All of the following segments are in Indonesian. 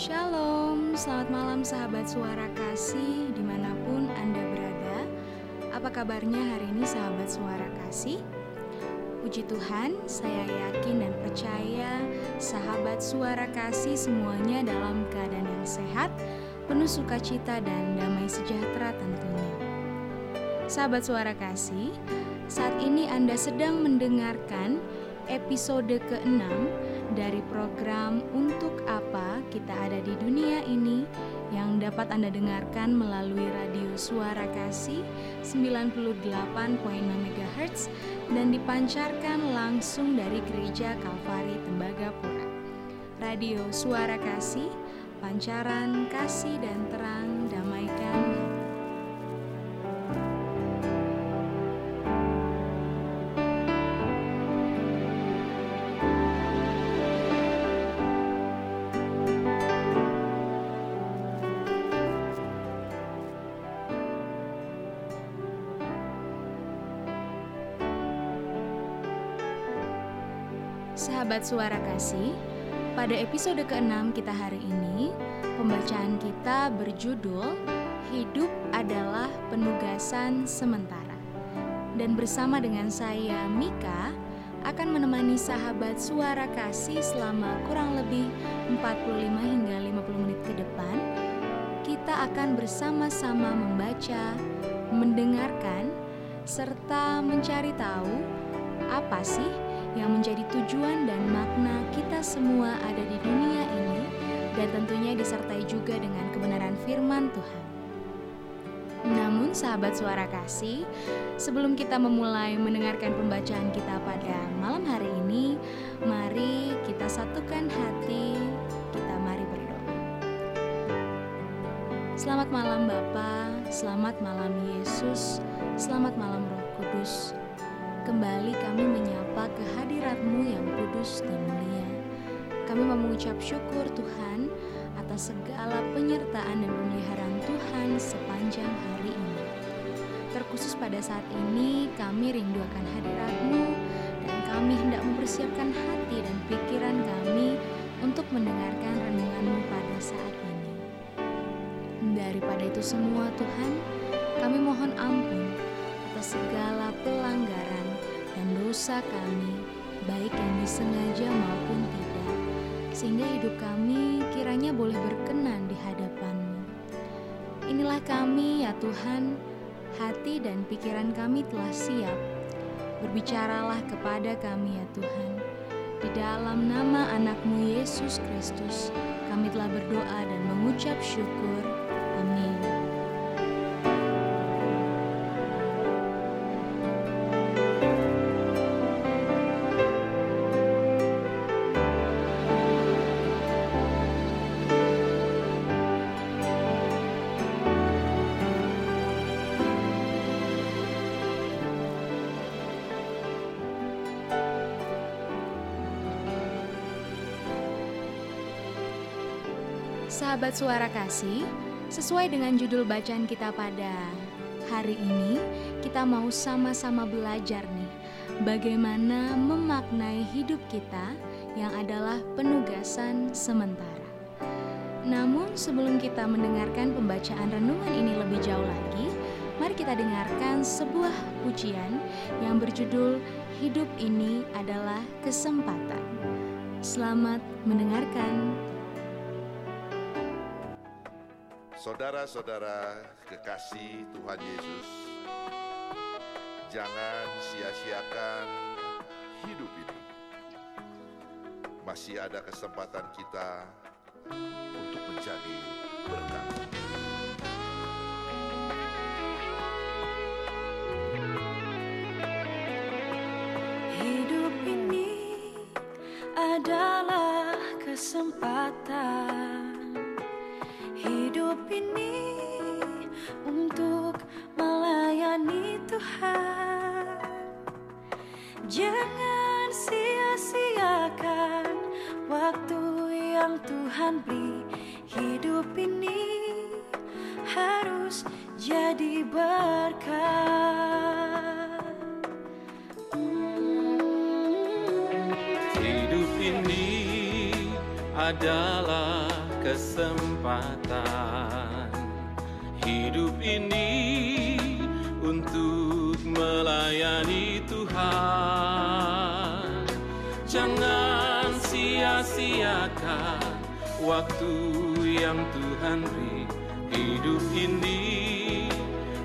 Shalom, selamat malam sahabat suara kasih di mana pun Anda berada Apa kabarnya hari ini sahabat suara kasih? Puji Tuhan, saya yakin dan percaya sahabat suara kasih semuanya dalam keadaan yang sehat, penuh sukacita dan damai sejahtera tentunya. Sahabat suara kasih, saat ini Anda sedang mendengarkan episode ke-6 dari program Untuk Apa Kita Ada di Dunia Ini yang dapat Anda dengarkan melalui radio Suara Kasih 98.6 MHz dan dipancarkan langsung dari Gereja Kalvari Tembagapura. Radio Suara Kasih, pancaran kasih dan terang damaikan Sahabat suara kasih, pada episode ke-6 kita hari ini, pembacaan kita berjudul Hidup adalah Penugasan Sementara. Dan bersama dengan saya, Mika, akan menemani sahabat suara kasih selama kurang lebih 45 hingga 50 menit ke depan. Kita akan bersama-sama membaca, mendengarkan, serta mencari tahu apa sih yang menjadi tujuan dan makna kita semua ada di dunia ini dan tentunya disertai juga dengan kebenaran firman Tuhan. Namun sahabat suara kasih, sebelum kita memulai mendengarkan pembacaan kita pada malam hari ini, mari kita satukan hati, kita mari berdoa. Selamat malam Bapa, selamat malam Yesus, selamat malam Roh Kudus. Kembali kami menyapa kehadiratmu yang kudus dan mulia. Kami mengucap syukur Tuhan atas segala penyertaan dan pemeliharaan Tuhan sepanjang hari ini. Terkhusus pada saat ini kami rindu akan hadiratmu dan kami hendak mempersiapkan hati dan pikiran kami untuk mendengarkan renunganmu pada saat ini. Daripada itu semua Tuhan, kami mohon ampun atas segala pelanggaran dosa kami, baik yang disengaja maupun tidak, sehingga hidup kami kiranya boleh berkenan di hadapan-Mu. Inilah kami ya Tuhan, hati dan pikiran kami telah siap. Berbicaralah kepada kami ya Tuhan. Di dalam nama anakmu Yesus Kristus, kami telah berdoa dan mengucap syukur. Sahabat suara kasih, sesuai dengan judul bacaan kita pada hari ini, kita mau sama-sama belajar nih bagaimana memaknai hidup kita yang adalah penugasan sementara. Namun sebelum kita mendengarkan pembacaan renungan ini lebih jauh lagi, mari kita dengarkan sebuah pujian yang berjudul Hidup ini adalah kesempatan. Selamat mendengarkan. Saudara-saudara kekasih Tuhan Yesus, jangan sia-siakan hidup ini. Masih ada kesempatan kita untuk menjadi berkat. Hidup ini adalah kesempatan. Hidup ini untuk melayani Tuhan. Jangan sia-siakan waktu yang Tuhan beri. Hidup ini harus jadi berkat. Hidup ini adalah kesempatan hidup ini untuk melayani Tuhan. Jangan sia-siakan waktu yang Tuhan beri. Hidup ini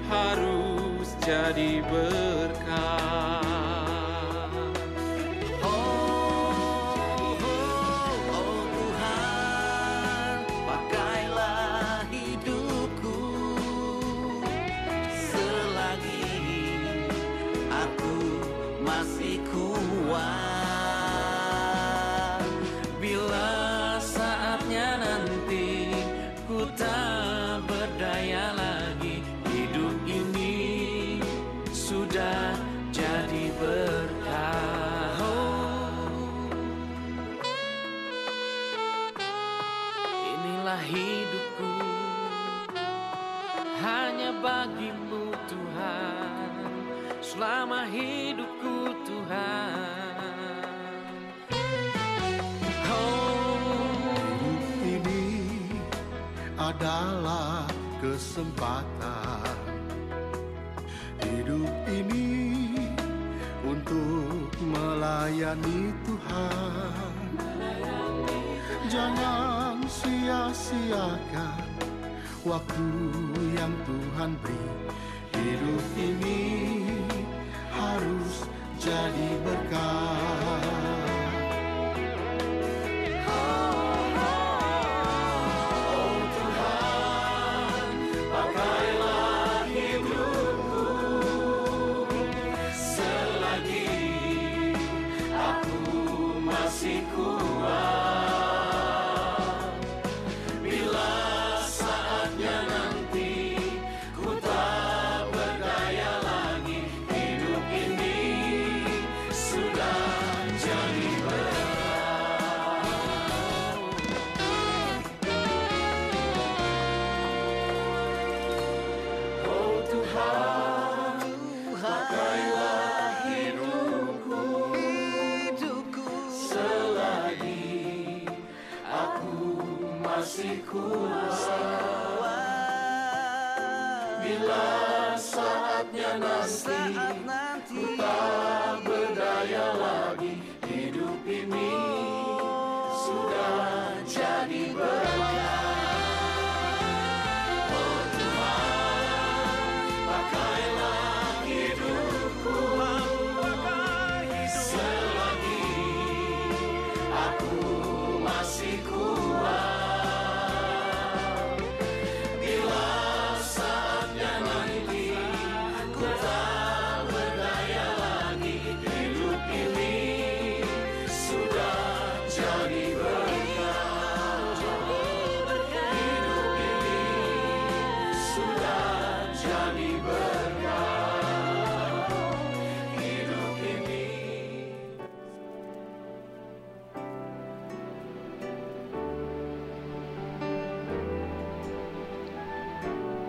harus jadi berkah.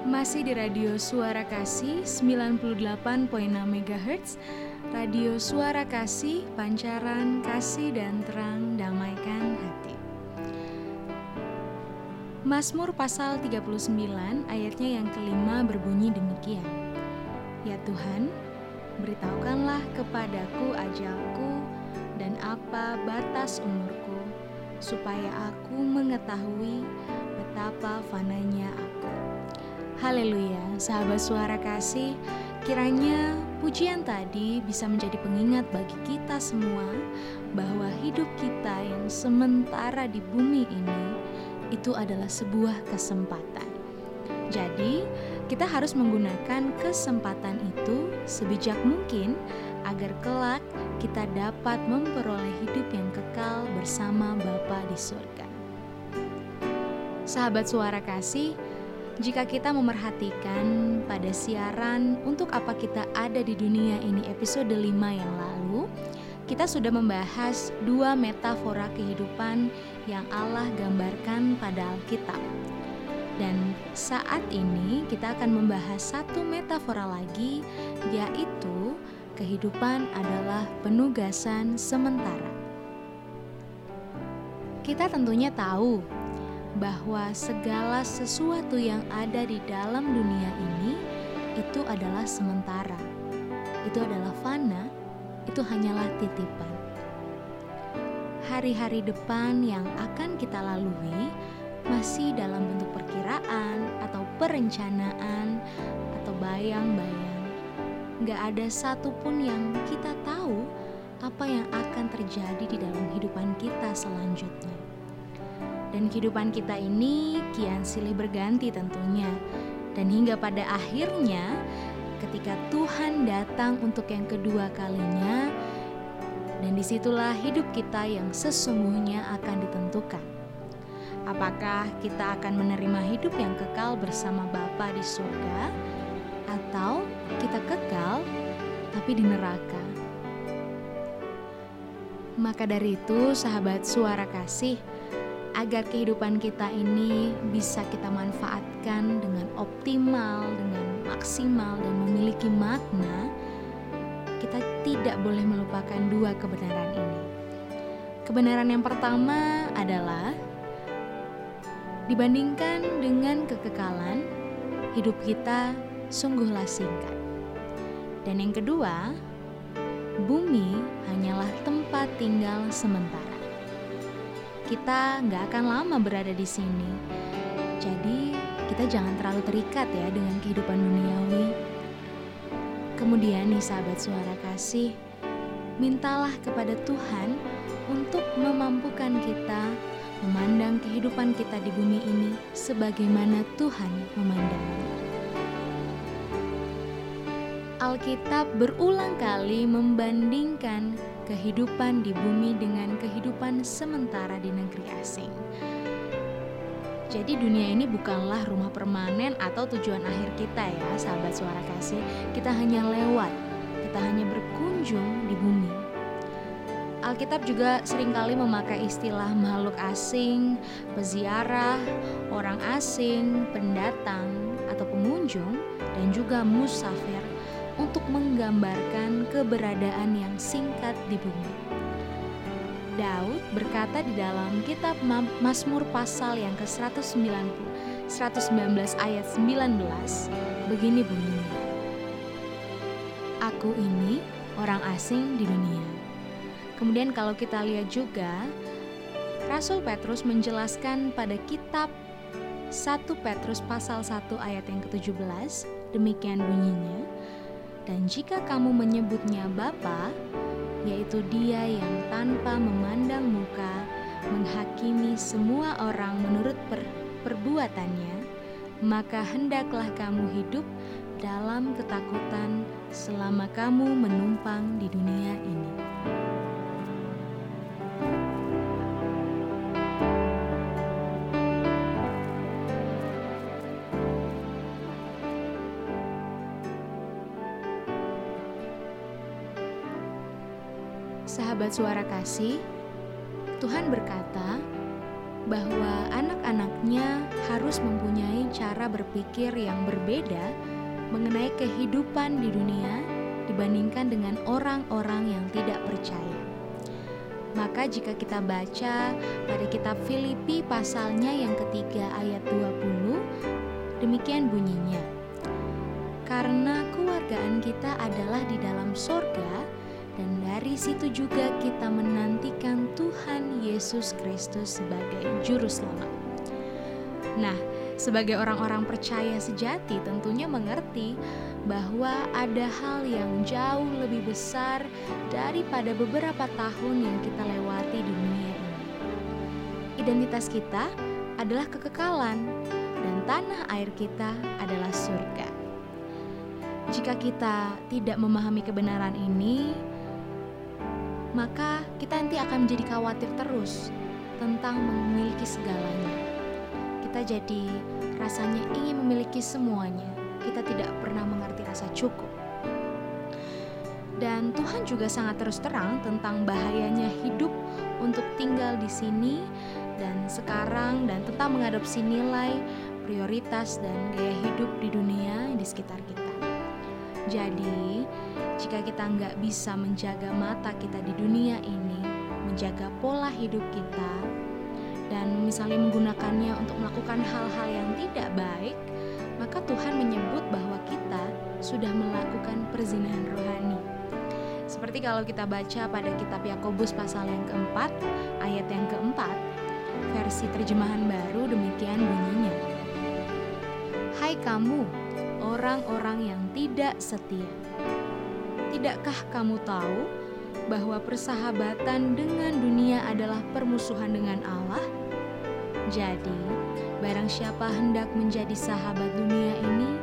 Masih di Radio Suara Kasih 98.6 MHz Radio Suara Kasih, pancaran kasih dan terang damaikan hati. Mazmur pasal 39 ayatnya yang kelima berbunyi demikian. Ya Tuhan, beritahukanlah kepadaku ajalku dan apa batas umurku supaya aku mengetahui betapa fananya aku Haleluya, sahabat suara kasih, kiranya pujian tadi bisa menjadi pengingat bagi kita semua bahwa hidup kita yang sementara di bumi ini itu adalah sebuah kesempatan. Jadi, kita harus menggunakan kesempatan itu sebijak mungkin agar kelak kita dapat memperoleh hidup yang kekal bersama Bapa di surga. Sahabat suara kasih, jika kita memerhatikan pada siaran untuk apa kita ada di dunia ini episode 5 yang lalu, kita sudah membahas dua metafora kehidupan yang Allah gambarkan pada Alkitab. Dan saat ini kita akan membahas satu metafora lagi yaitu kehidupan adalah penugasan sementara. Kita tentunya tahu bahwa segala sesuatu yang ada di dalam dunia ini itu adalah sementara. Itu adalah fana, itu hanyalah titipan. Hari-hari depan yang akan kita lalui masih dalam bentuk perkiraan atau perencanaan atau bayang-bayang. Gak ada satupun yang kita tahu apa yang akan terjadi di dalam kehidupan kita selanjutnya. Dan kehidupan kita ini kian silih berganti tentunya. Dan hingga pada akhirnya ketika Tuhan datang untuk yang kedua kalinya dan di situlah hidup kita yang sesungguhnya akan ditentukan. Apakah kita akan menerima hidup yang kekal bersama Bapa di surga atau kita kekal tapi di neraka? Maka dari itu, sahabat suara kasih, agar kehidupan kita ini bisa kita manfaatkan dengan optimal, dengan maksimal, dan memiliki makna, kita tidak boleh melupakan dua kebenaran ini. Kebenaran yang pertama adalah dibandingkan dengan kekekalan, hidup kita sungguhlah singkat. Dan yang kedua, bumi hanyalah tempat tinggal sementara kita nggak akan lama berada di sini. Jadi, kita jangan terlalu terikat ya dengan kehidupan duniawi. Kemudian nih sahabat suara kasih, mintalah kepada Tuhan untuk memampukan kita memandang kehidupan kita di bumi ini sebagaimana Tuhan memandangnya. Alkitab berulang kali membandingkan kehidupan di bumi dengan kehidupan sementara di negeri asing. Jadi dunia ini bukanlah rumah permanen atau tujuan akhir kita ya, sahabat suara kasih. Kita hanya lewat, kita hanya berkunjung di bumi. Alkitab juga sering kali memakai istilah makhluk asing, peziarah, orang asing, pendatang atau pengunjung, dan juga musafir untuk menggambarkan keberadaan yang singkat di bumi. Daud berkata di dalam kitab Mazmur pasal yang ke-190 119 ayat 19 begini bunyinya. Aku ini orang asing di dunia. Kemudian kalau kita lihat juga Rasul Petrus menjelaskan pada kitab 1 Petrus pasal 1 ayat yang ke-17 demikian bunyinya dan jika kamu menyebutnya Bapa, yaitu Dia yang tanpa memandang muka menghakimi semua orang menurut per perbuatannya, maka hendaklah kamu hidup dalam ketakutan selama kamu menumpang di dunia ini. Sahabat suara kasih, Tuhan berkata bahwa anak-anaknya harus mempunyai cara berpikir yang berbeda mengenai kehidupan di dunia dibandingkan dengan orang-orang yang tidak percaya. Maka jika kita baca pada kitab Filipi pasalnya yang ketiga ayat 20, demikian bunyinya. Karena keluargaan kita adalah di dalam sorga, dari situ juga kita menantikan Tuhan Yesus Kristus sebagai juru selamat. Nah, sebagai orang-orang percaya sejati tentunya mengerti bahwa ada hal yang jauh lebih besar daripada beberapa tahun yang kita lewati di dunia ini. Identitas kita adalah kekekalan dan tanah air kita adalah surga. Jika kita tidak memahami kebenaran ini, maka kita nanti akan menjadi khawatir terus tentang memiliki segalanya. Kita jadi rasanya ingin memiliki semuanya. Kita tidak pernah mengerti rasa cukup. Dan Tuhan juga sangat terus terang tentang bahayanya hidup untuk tinggal di sini dan sekarang dan tentang mengadopsi nilai, prioritas dan gaya hidup di dunia di sekitar kita. Jadi, jika kita nggak bisa menjaga mata kita di dunia ini, menjaga pola hidup kita, dan misalnya menggunakannya untuk melakukan hal-hal yang tidak baik, maka Tuhan menyebut bahwa kita sudah melakukan perzinahan rohani. Seperti kalau kita baca pada kitab Yakobus pasal yang keempat, ayat yang keempat, versi terjemahan baru demikian bunyinya. Hai kamu, orang-orang yang tidak setia. Tidakkah kamu tahu bahwa persahabatan dengan dunia adalah permusuhan dengan Allah? Jadi, barang siapa hendak menjadi sahabat dunia ini,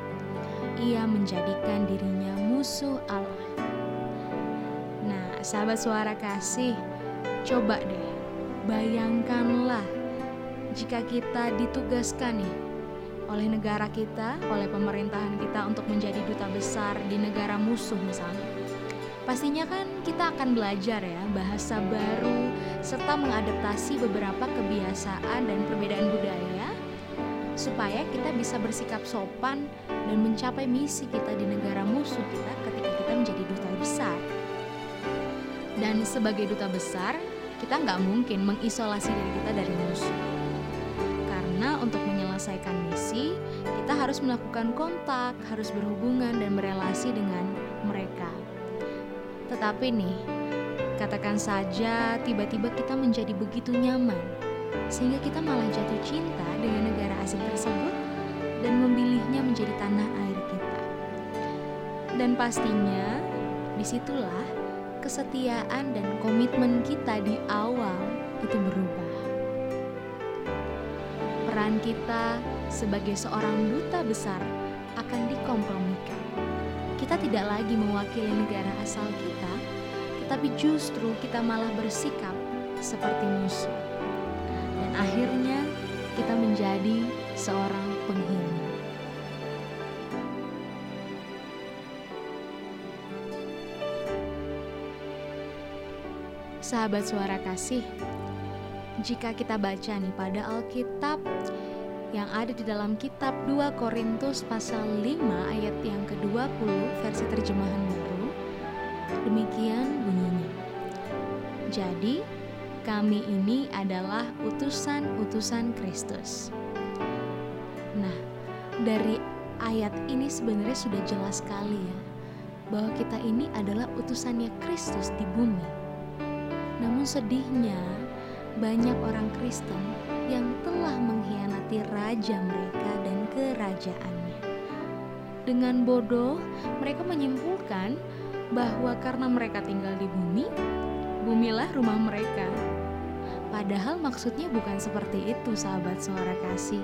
ia menjadikan dirinya musuh Allah. Nah, sahabat suara kasih, coba deh bayangkanlah jika kita ditugaskan nih oleh negara kita, oleh pemerintahan kita untuk menjadi duta besar di negara musuh misalnya. Pastinya kan kita akan belajar ya bahasa baru serta mengadaptasi beberapa kebiasaan dan perbedaan budaya supaya kita bisa bersikap sopan dan mencapai misi kita di negara musuh kita ketika kita menjadi duta besar. Dan sebagai duta besar, kita nggak mungkin mengisolasi diri kita dari musuh. Karena untuk menyelesaikan misi, kita harus melakukan kontak, harus berhubungan dan berelasi dengan mereka. Tetapi nih, katakan saja tiba-tiba kita menjadi begitu nyaman sehingga kita malah jatuh cinta dengan negara asing tersebut dan memilihnya menjadi tanah air kita. Dan pastinya di situlah kesetiaan dan komitmen kita di awal itu berubah. Peran kita sebagai seorang duta besar akan dikompromikan. Kita tidak lagi mewakili negara asal kita, tetapi justru kita malah bersikap seperti musuh. Dan akhirnya kita menjadi seorang pengkhianat. Sahabat suara kasih, jika kita baca nih pada Alkitab yang ada di dalam kitab 2 Korintus pasal 5 ayat yang ke-20 versi terjemahan baru, demikian. Jadi, kami ini adalah utusan-utusan Kristus. Nah, dari ayat ini sebenarnya sudah jelas sekali ya, bahwa kita ini adalah utusannya Kristus di bumi namun sedihnya, banyak orang Kristen yang telah mengkhianati raja mereka dan kerajaannya. Dengan bodoh, mereka menyimpulkan bahwa karena mereka tinggal di bumi, bumilah rumah mereka. Padahal maksudnya bukan seperti itu, sahabat suara kasih.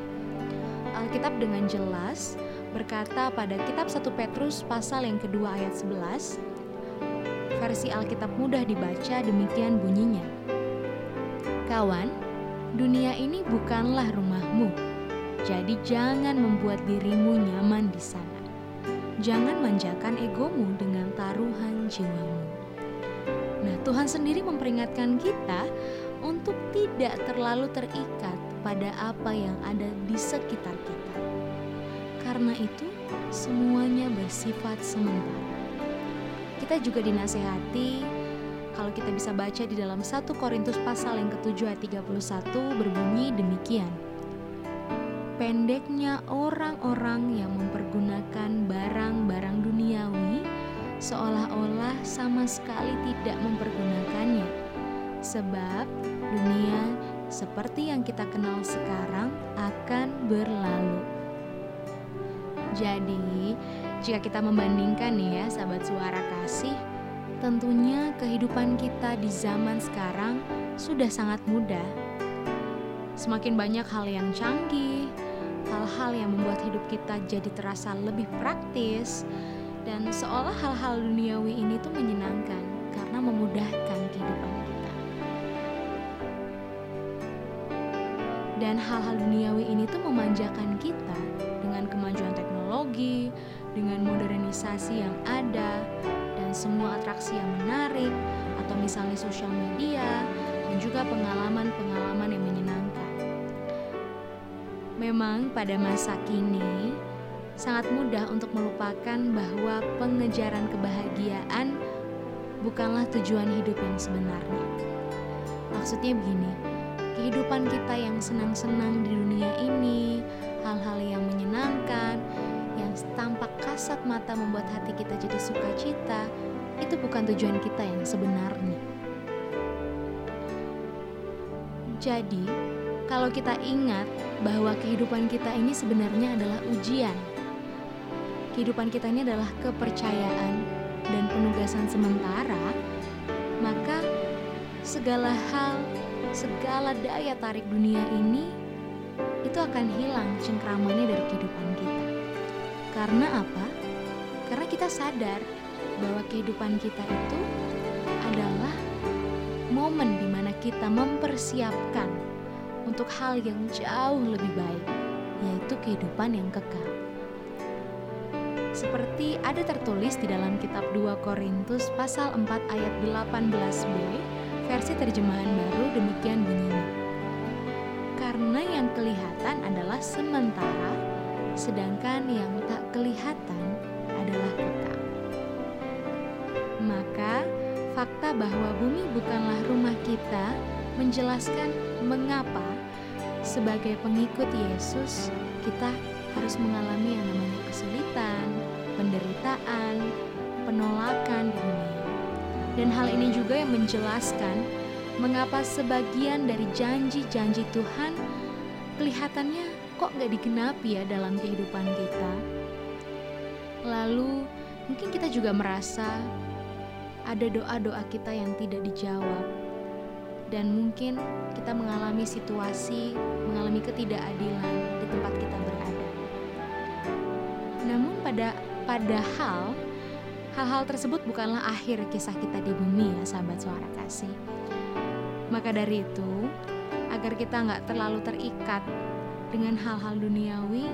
Alkitab dengan jelas berkata pada kitab 1 Petrus pasal yang kedua ayat 11, versi Alkitab mudah dibaca demikian bunyinya. Kawan, dunia ini bukanlah rumahmu. Jadi jangan membuat dirimu nyaman di sana. Jangan manjakan egomu dengan taruhan jiwamu. Tuhan sendiri memperingatkan kita untuk tidak terlalu terikat pada apa yang ada di sekitar kita. Karena itu, semuanya bersifat sementara kita juga dinasehati kalau kita bisa baca di dalam 1 Korintus pasal yang ke-7 ayat 31 berbunyi demikian. Pendeknya orang-orang yang mempergunakan barang-barang duniawi seolah-olah sama sekali tidak mempergunakannya. Sebab dunia seperti yang kita kenal sekarang akan berlalu. Jadi, jika kita membandingkan ya sahabat suara kasih, tentunya kehidupan kita di zaman sekarang sudah sangat mudah. Semakin banyak hal yang canggih, hal-hal yang membuat hidup kita jadi terasa lebih praktis, dan seolah hal-hal duniawi ini tuh menyenangkan karena memudahkan kehidupan kita. Dan hal-hal duniawi ini tuh memanjakan kita dengan kemajuan teknologi, dengan modernisasi yang ada dan semua atraksi yang menarik atau misalnya sosial media dan juga pengalaman-pengalaman yang menyenangkan. Memang pada masa kini sangat mudah untuk melupakan bahwa pengejaran kebahagiaan bukanlah tujuan hidup yang sebenarnya. Maksudnya begini, kehidupan kita yang senang-senang di dunia ini, hal-hal yang menyenangkan, yang tampak kasat mata membuat hati kita jadi sukacita, itu bukan tujuan kita yang sebenarnya. Jadi, kalau kita ingat bahwa kehidupan kita ini sebenarnya adalah ujian, kehidupan kita ini adalah kepercayaan dan penugasan sementara, maka segala hal, segala daya tarik dunia ini itu akan hilang cengkramannya dari kehidupan kita. Karena apa? Karena kita sadar bahwa kehidupan kita itu adalah momen di mana kita mempersiapkan untuk hal yang jauh lebih baik, yaitu kehidupan yang kekal. Seperti ada tertulis di dalam kitab 2 Korintus pasal 4 ayat 18b, versi terjemahan baru demikian bunyinya. Karena yang kelihatan adalah sementara, sedangkan yang tak kelihatan adalah kekal. Maka, fakta bahwa bumi bukanlah rumah kita menjelaskan mengapa sebagai pengikut Yesus kita harus mengalami yang namanya penderitaan, penolakan di dunia. Dan hal ini juga yang menjelaskan mengapa sebagian dari janji-janji Tuhan kelihatannya kok gak digenapi ya dalam kehidupan kita. Lalu mungkin kita juga merasa ada doa-doa kita yang tidak dijawab. Dan mungkin kita mengalami situasi, mengalami ketidakadilan di tempat kita pada padahal hal-hal tersebut bukanlah akhir kisah kita di bumi ya sahabat suara kasih. Maka dari itu, agar kita nggak terlalu terikat dengan hal-hal duniawi,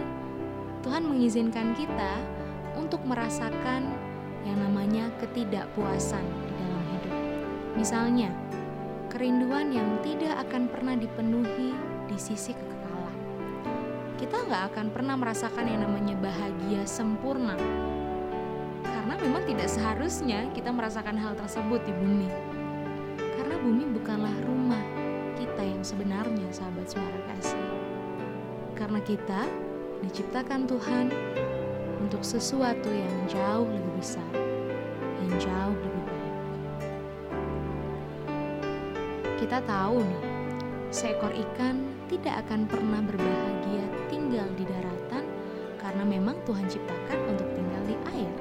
Tuhan mengizinkan kita untuk merasakan yang namanya ketidakpuasan di dalam hidup. Misalnya, kerinduan yang tidak akan pernah dipenuhi di sisi kekekalan. Kita nggak akan pernah merasakan yang namanya bahagia sempurna. Karena memang tidak seharusnya kita merasakan hal tersebut di bumi. Karena bumi bukanlah rumah kita yang sebenarnya, sahabat suara kasih. Karena kita diciptakan Tuhan untuk sesuatu yang jauh lebih besar, yang jauh lebih baik. Kita tahu nih, seekor ikan tidak akan pernah berbahagia tinggal di daratan karena memang Tuhan ciptakan untuk tinggal di air.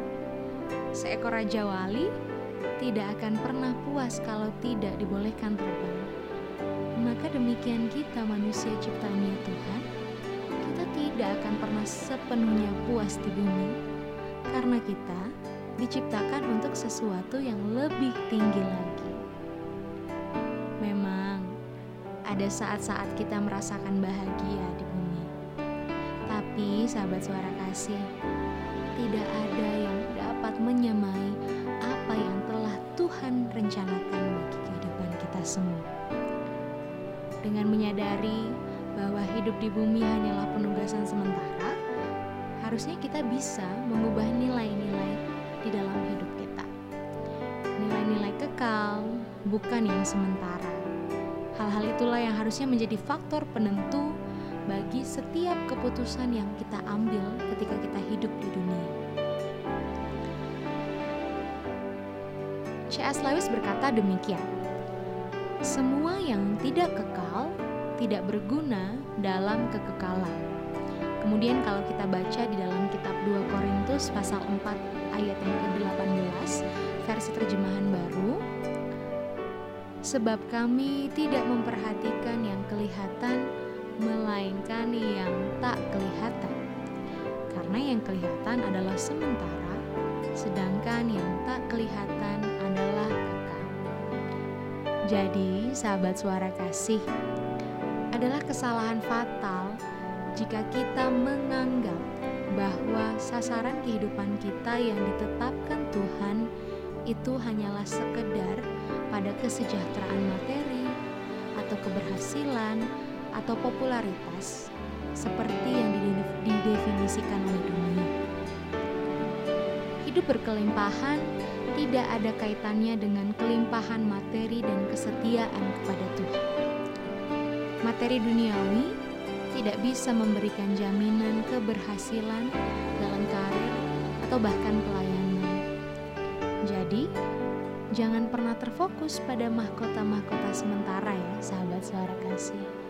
Seekor raja wali tidak akan pernah puas kalau tidak dibolehkan terbang. Maka demikian kita manusia ciptaannya Tuhan kita tidak akan pernah sepenuhnya puas di bumi karena kita diciptakan untuk sesuatu yang lebih tinggi lagi. Ada saat-saat kita merasakan bahagia di bumi. Tapi sahabat suara kasih, tidak ada yang dapat menyamai apa yang telah Tuhan rencanakan bagi kehidupan kita semua. Dengan menyadari bahwa hidup di bumi hanyalah penugasan sementara, harusnya kita bisa mengubah nilai-nilai di dalam hidup kita. Nilai-nilai kekal, bukan yang sementara. Itulah yang harusnya menjadi faktor penentu bagi setiap keputusan yang kita ambil ketika kita hidup di dunia. C.S. Lewis berkata demikian, "Semua yang tidak kekal tidak berguna dalam kekekalan. Kemudian kalau kita baca di dalam kitab 2 Korintus pasal 4 ayat yang ke-18 versi terjemahan baru Sebab kami tidak memperhatikan yang kelihatan melainkan yang tak kelihatan. Karena yang kelihatan adalah sementara sedangkan yang tak kelihatan adalah kekal. Jadi, sahabat suara kasih, adalah kesalahan fatal jika kita menganggap bahwa sasaran kehidupan kita yang ditetapkan Tuhan itu hanyalah sekedar pada kesejahteraan materi atau keberhasilan atau popularitas seperti yang didefinisikan oleh dunia. Hidup berkelimpahan tidak ada kaitannya dengan kelimpahan materi dan kesetiaan kepada Tuhan. materi duniawi tidak bisa memberikan jaminan keberhasilan dalam karir atau bahkan pelayanan. Jangan pernah terfokus pada mahkota-mahkota sementara ya, sahabat suara kasih.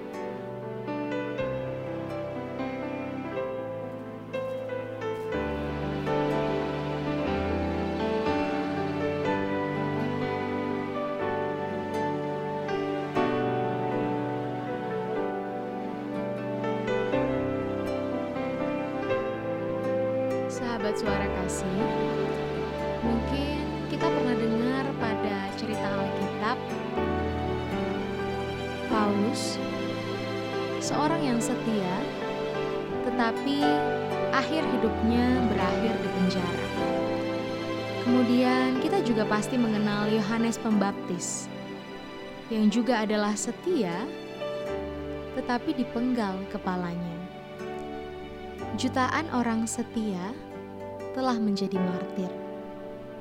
Paulus seorang yang setia tetapi akhir hidupnya berakhir di penjara. Kemudian kita juga pasti mengenal Yohanes Pembaptis yang juga adalah setia tetapi dipenggal kepalanya. Jutaan orang setia telah menjadi martir,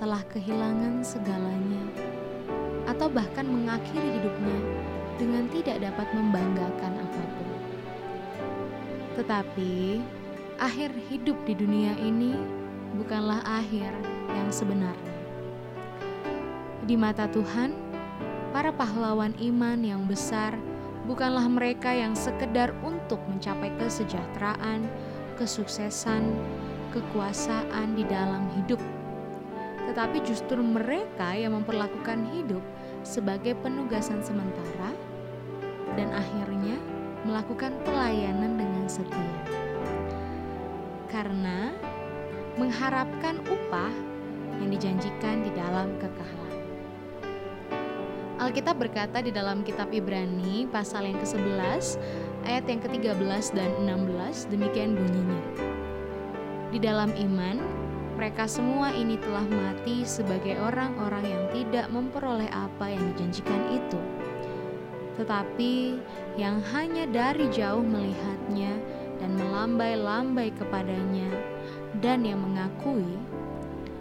telah kehilangan segalanya, atau bahkan mengakhiri hidupnya dengan tidak dapat membanggakan apa pun. Tetapi akhir hidup di dunia ini bukanlah akhir yang sebenarnya. Di mata Tuhan, para pahlawan iman yang besar bukanlah mereka yang sekedar untuk mencapai kesejahteraan, kesuksesan, kekuasaan di dalam hidup, tetapi justru mereka yang memperlakukan hidup sebagai penugasan sementara dan akhirnya melakukan pelayanan dengan setia. Karena mengharapkan upah yang dijanjikan di dalam kekalan. Alkitab berkata di dalam kitab Ibrani pasal yang ke-11 ayat yang ke-13 dan 16 demikian bunyinya. Di dalam iman, mereka semua ini telah mati sebagai orang-orang yang tidak memperoleh apa yang dijanjikan itu. Tetapi yang hanya dari jauh melihatnya dan melambai-lambai kepadanya dan yang mengakui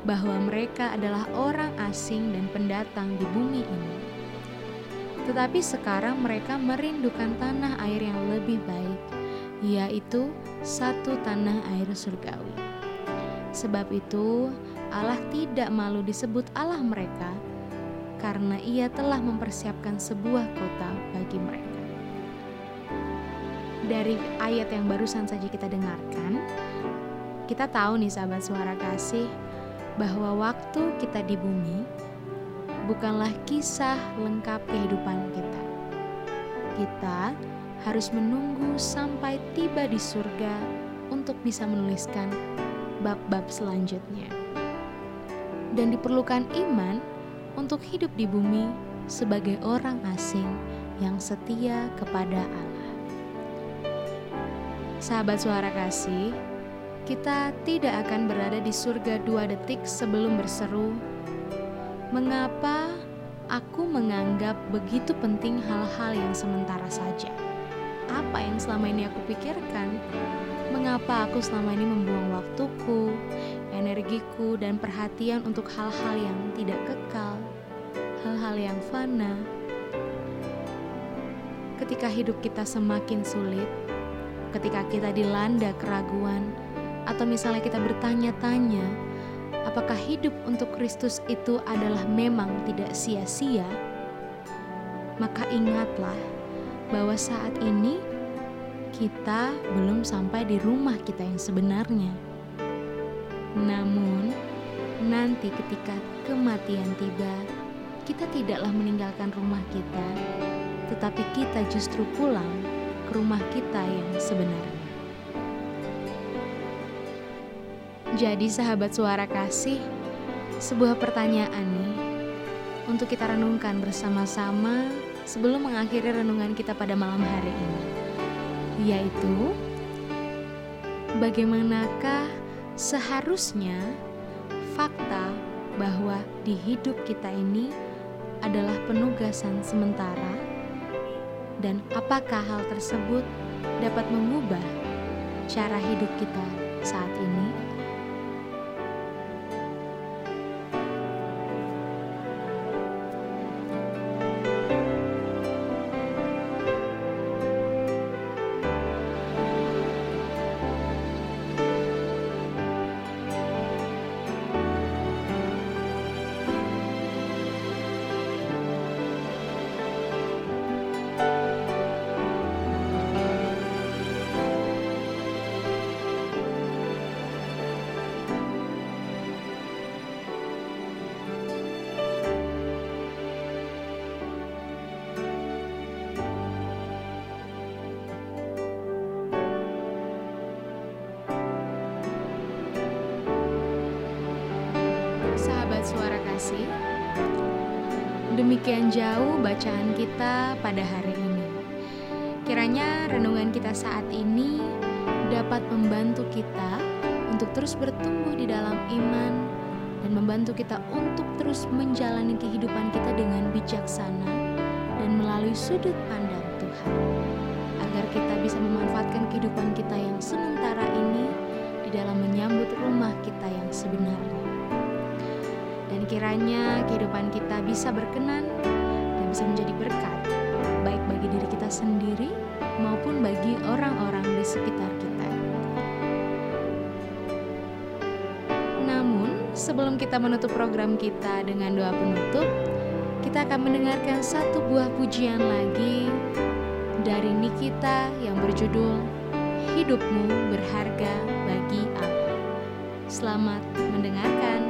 bahwa mereka adalah orang asing dan pendatang di bumi ini. Tetapi sekarang mereka merindukan tanah air yang lebih baik, yaitu satu tanah air surgawi. Sebab itu, Allah tidak malu disebut Allah mereka, karena Ia telah mempersiapkan sebuah kota bagi mereka. Dari ayat yang barusan saja kita dengarkan, kita tahu nih, sahabat suara kasih, bahwa waktu kita di bumi bukanlah kisah lengkap kehidupan kita. Kita harus menunggu sampai tiba di surga untuk bisa menuliskan bab-bab selanjutnya. Dan diperlukan iman untuk hidup di bumi sebagai orang asing yang setia kepada Allah. Sahabat suara kasih, kita tidak akan berada di surga dua detik sebelum berseru, "Mengapa aku menganggap begitu penting hal-hal yang sementara saja? Apa yang selama ini aku pikirkan? Mengapa aku selama ini membuang waktuku, energiku, dan perhatian untuk hal-hal yang tidak kekal, hal-hal yang fana?" Ketika hidup kita semakin sulit, ketika kita dilanda keraguan, atau misalnya kita bertanya-tanya, apakah hidup untuk Kristus itu adalah memang tidak sia-sia? Maka ingatlah bahwa saat ini kita belum sampai di rumah kita yang sebenarnya. Namun, nanti ketika kematian tiba, kita tidaklah meninggalkan rumah kita, tetapi kita justru pulang ke rumah kita yang sebenarnya. Jadi sahabat suara kasih, sebuah pertanyaan nih untuk kita renungkan bersama-sama sebelum mengakhiri renungan kita pada malam hari ini. Yaitu bagaimanakah seharusnya fakta bahwa di hidup kita ini adalah penugasan sementara dan apakah hal tersebut dapat mengubah cara hidup kita saat ini? Demikian jauh bacaan kita pada hari ini. Kiranya renungan kita saat ini dapat membantu kita untuk terus bertumbuh di dalam iman dan membantu kita untuk terus menjalani kehidupan kita dengan bijaksana dan melalui sudut pandang Tuhan. Agar kita bisa memanfaatkan kehidupan kita yang sementara ini di dalam menyambut rumah kita yang sebenarnya. Kiranya kehidupan kita bisa berkenan dan bisa menjadi berkat baik bagi diri kita sendiri maupun bagi orang-orang di sekitar kita. Namun, sebelum kita menutup program kita dengan doa penutup, kita akan mendengarkan satu buah pujian lagi dari Nikita yang berjudul Hidupmu Berharga Bagi Allah. Selamat mendengarkan.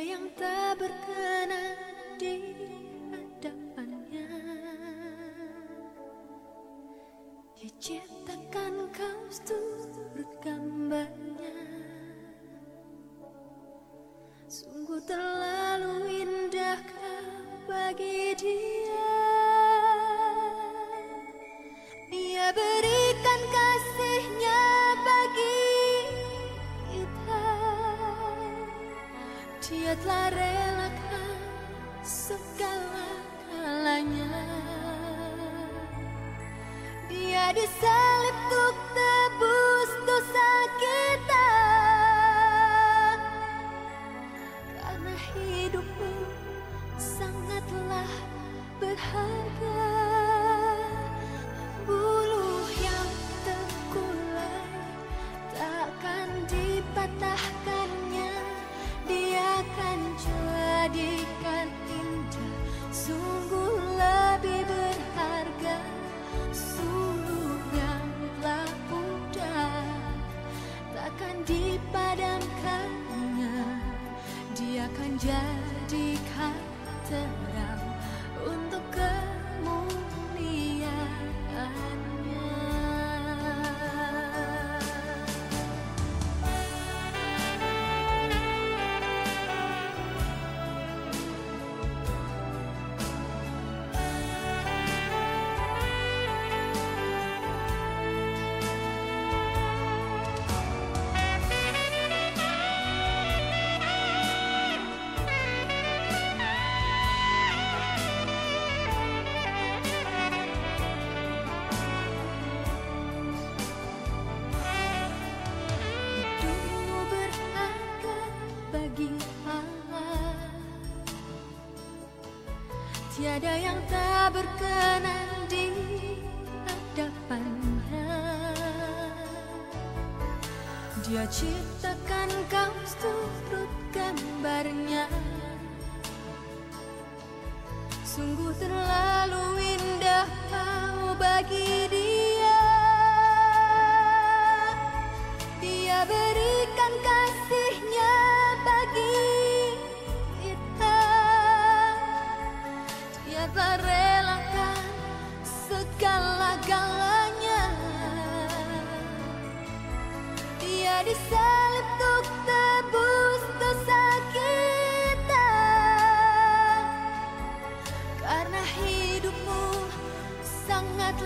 Yang tak berkenan di Tiada yang tak berkenan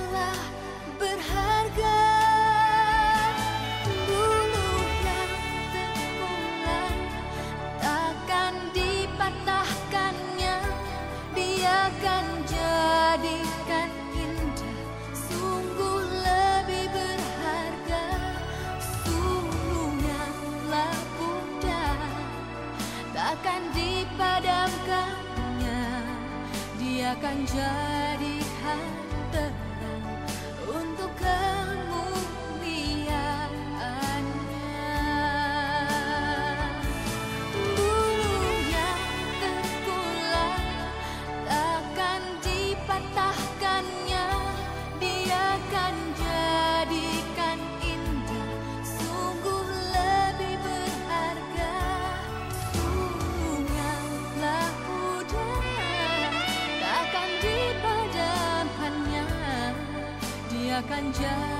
sangatlah berharga. Buluh yang terkulai takkan dipatahkannya. Dia akan jadikan indah. Sungguh lebih berharga. Telah pudar Takkan dipadamkannya. Dia akan jadikan just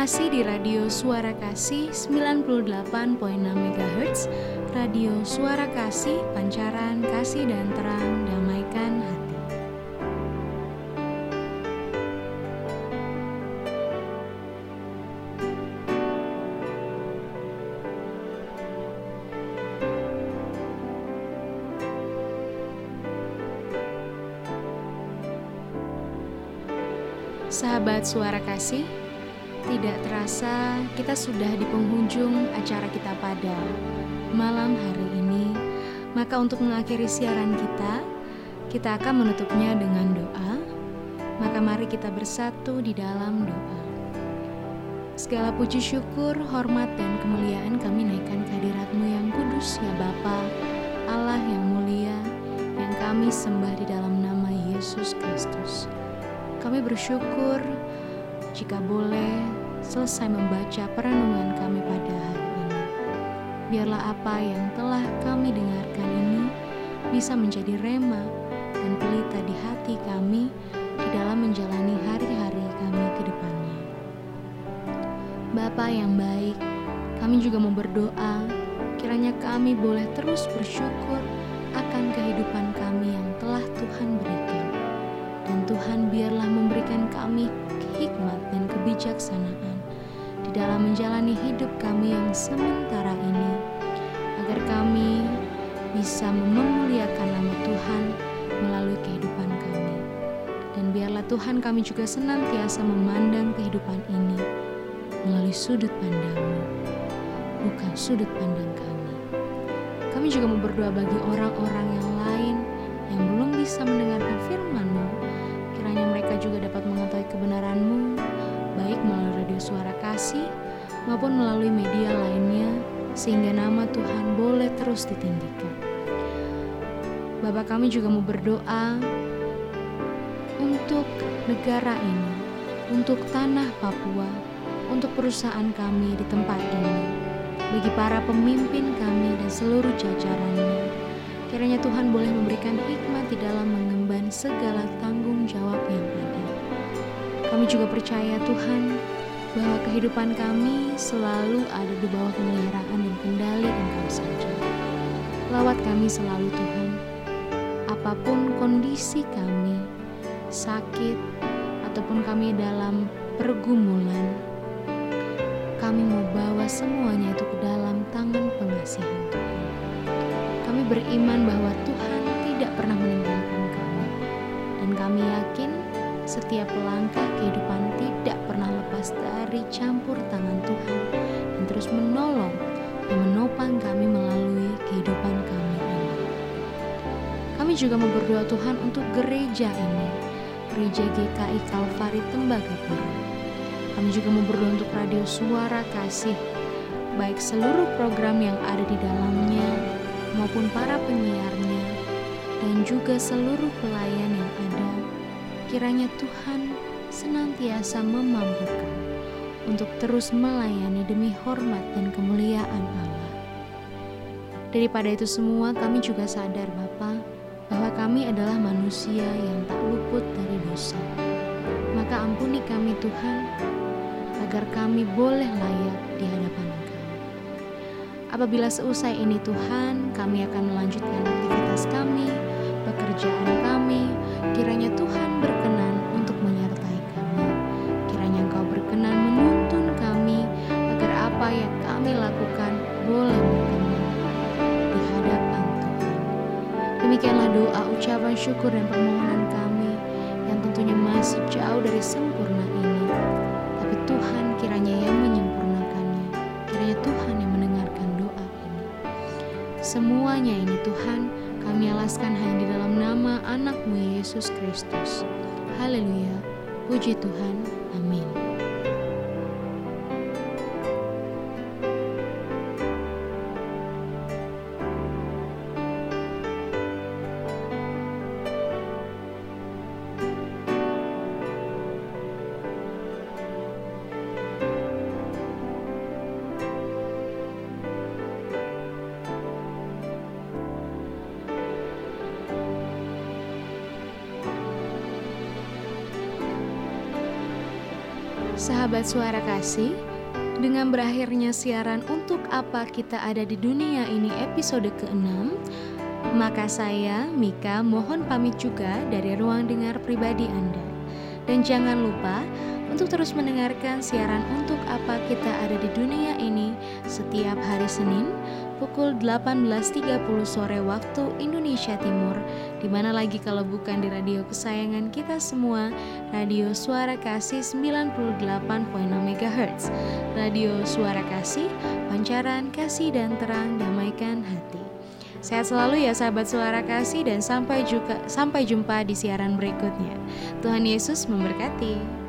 Masih di Radio Suara Kasih 98.6 MHz Radio Suara Kasih Pancaran Kasih dan Terang Damaikan Hati. Sahabat Suara Kasih, tidak terasa kita sudah di penghujung acara kita pada malam hari ini. Maka untuk mengakhiri siaran kita, kita akan menutupnya dengan doa. Maka mari kita bersatu di dalam doa. Segala puji syukur, hormat, dan kemuliaan kami naikkan kehadiratmu yang kudus ya Bapa, Allah yang mulia, yang kami sembah di dalam nama Yesus Kristus. Kami bersyukur jika boleh selesai membaca perenungan kami pada hari ini. Biarlah apa yang telah kami dengarkan ini bisa menjadi rema dan pelita di hati kami di dalam menjalani hari-hari kami ke depannya. Bapa yang baik, kami juga mau berdoa kiranya kami boleh terus bersyukur akan kehidupan kami yang telah Tuhan berikan. Dan Tuhan biarlah kebijaksanaan di dalam menjalani hidup kami yang sementara ini, agar kami bisa memuliakan nama Tuhan melalui kehidupan kami. Dan biarlah Tuhan kami juga senantiasa memandang kehidupan ini melalui sudut pandangmu, bukan sudut pandang kami. Kami juga mau berdoa bagi orang-orang yang lain yang belum bisa mendengarkan firman-Mu, kiranya mereka juga dapat mengetahui kebenaran-Mu, baik melalui radio suara kasih maupun melalui media lainnya, sehingga nama Tuhan boleh terus ditinggikan. Bapak kami juga mau berdoa untuk negara ini, untuk tanah Papua, untuk perusahaan kami di tempat ini, bagi para pemimpin kami dan seluruh jajarannya. Kiranya Tuhan boleh memberikan hikmat di dalam mengemban segala tanggung jawab yang ada. Kami juga percaya Tuhan bahwa kehidupan kami selalu ada di bawah pemeliharaan dan kendali Engkau saja. Lawat kami selalu Tuhan, apa pun kondisi kami, sakit, ataupun kami dalam pergumulan, kami mau bawa semuanya itu ke dalam tangan pengasihan Tuhan. Kami beriman bahwa Tuhan tidak pernah meninggalkan kami, dan kami yakin setiap langkah Kami juga berdoa Tuhan untuk gereja ini, gereja GKI Kalvari Tembagapura. Kami juga berdoa untuk radio suara kasih, baik seluruh program yang ada di dalamnya maupun para penyiarnya, dan juga seluruh pelayan yang ada. Kiranya Tuhan senantiasa memampukan untuk terus melayani demi hormat dan kemuliaan Allah. Daripada itu semua, kami juga sadar, Bapa, bahwa kami adalah manusia yang tak luput dari dosa. Maka ampuni kami, Tuhan, agar kami boleh layak di hadapan Engkau. Apabila seusai ini, Tuhan, kami akan melanjutkan aktivitas kami, pekerjaan kami. Kiranya Tuhan berkenan untuk menyertai kami. Kiranya Engkau berkenan menuntun kami agar apa yang kami lakukan boleh doa, ucapan syukur dan permohonan kami yang tentunya masih jauh dari sempurna ini. Tapi Tuhan kiranya yang menyempurnakannya. Kiranya Tuhan yang mendengarkan doa ini. Semuanya ini Tuhan kami alaskan hanya di dalam nama anakmu Yesus Kristus. Haleluya. Puji Tuhan. Amin. Sahabat suara kasih, dengan berakhirnya siaran untuk apa kita ada di dunia ini episode ke-6, maka saya, Mika, mohon pamit juga dari ruang dengar pribadi Anda. Dan jangan lupa untuk terus mendengarkan siaran untuk apa kita ada di dunia ini setiap hari Senin pukul 18.30 sore waktu Indonesia Timur. Di mana lagi kalau bukan di radio kesayangan kita semua, Radio Suara Kasih 98.6 MHz. Radio Suara Kasih, pancaran kasih dan terang damaikan hati. Sehat selalu ya sahabat suara kasih dan sampai juga sampai jumpa di siaran berikutnya. Tuhan Yesus memberkati.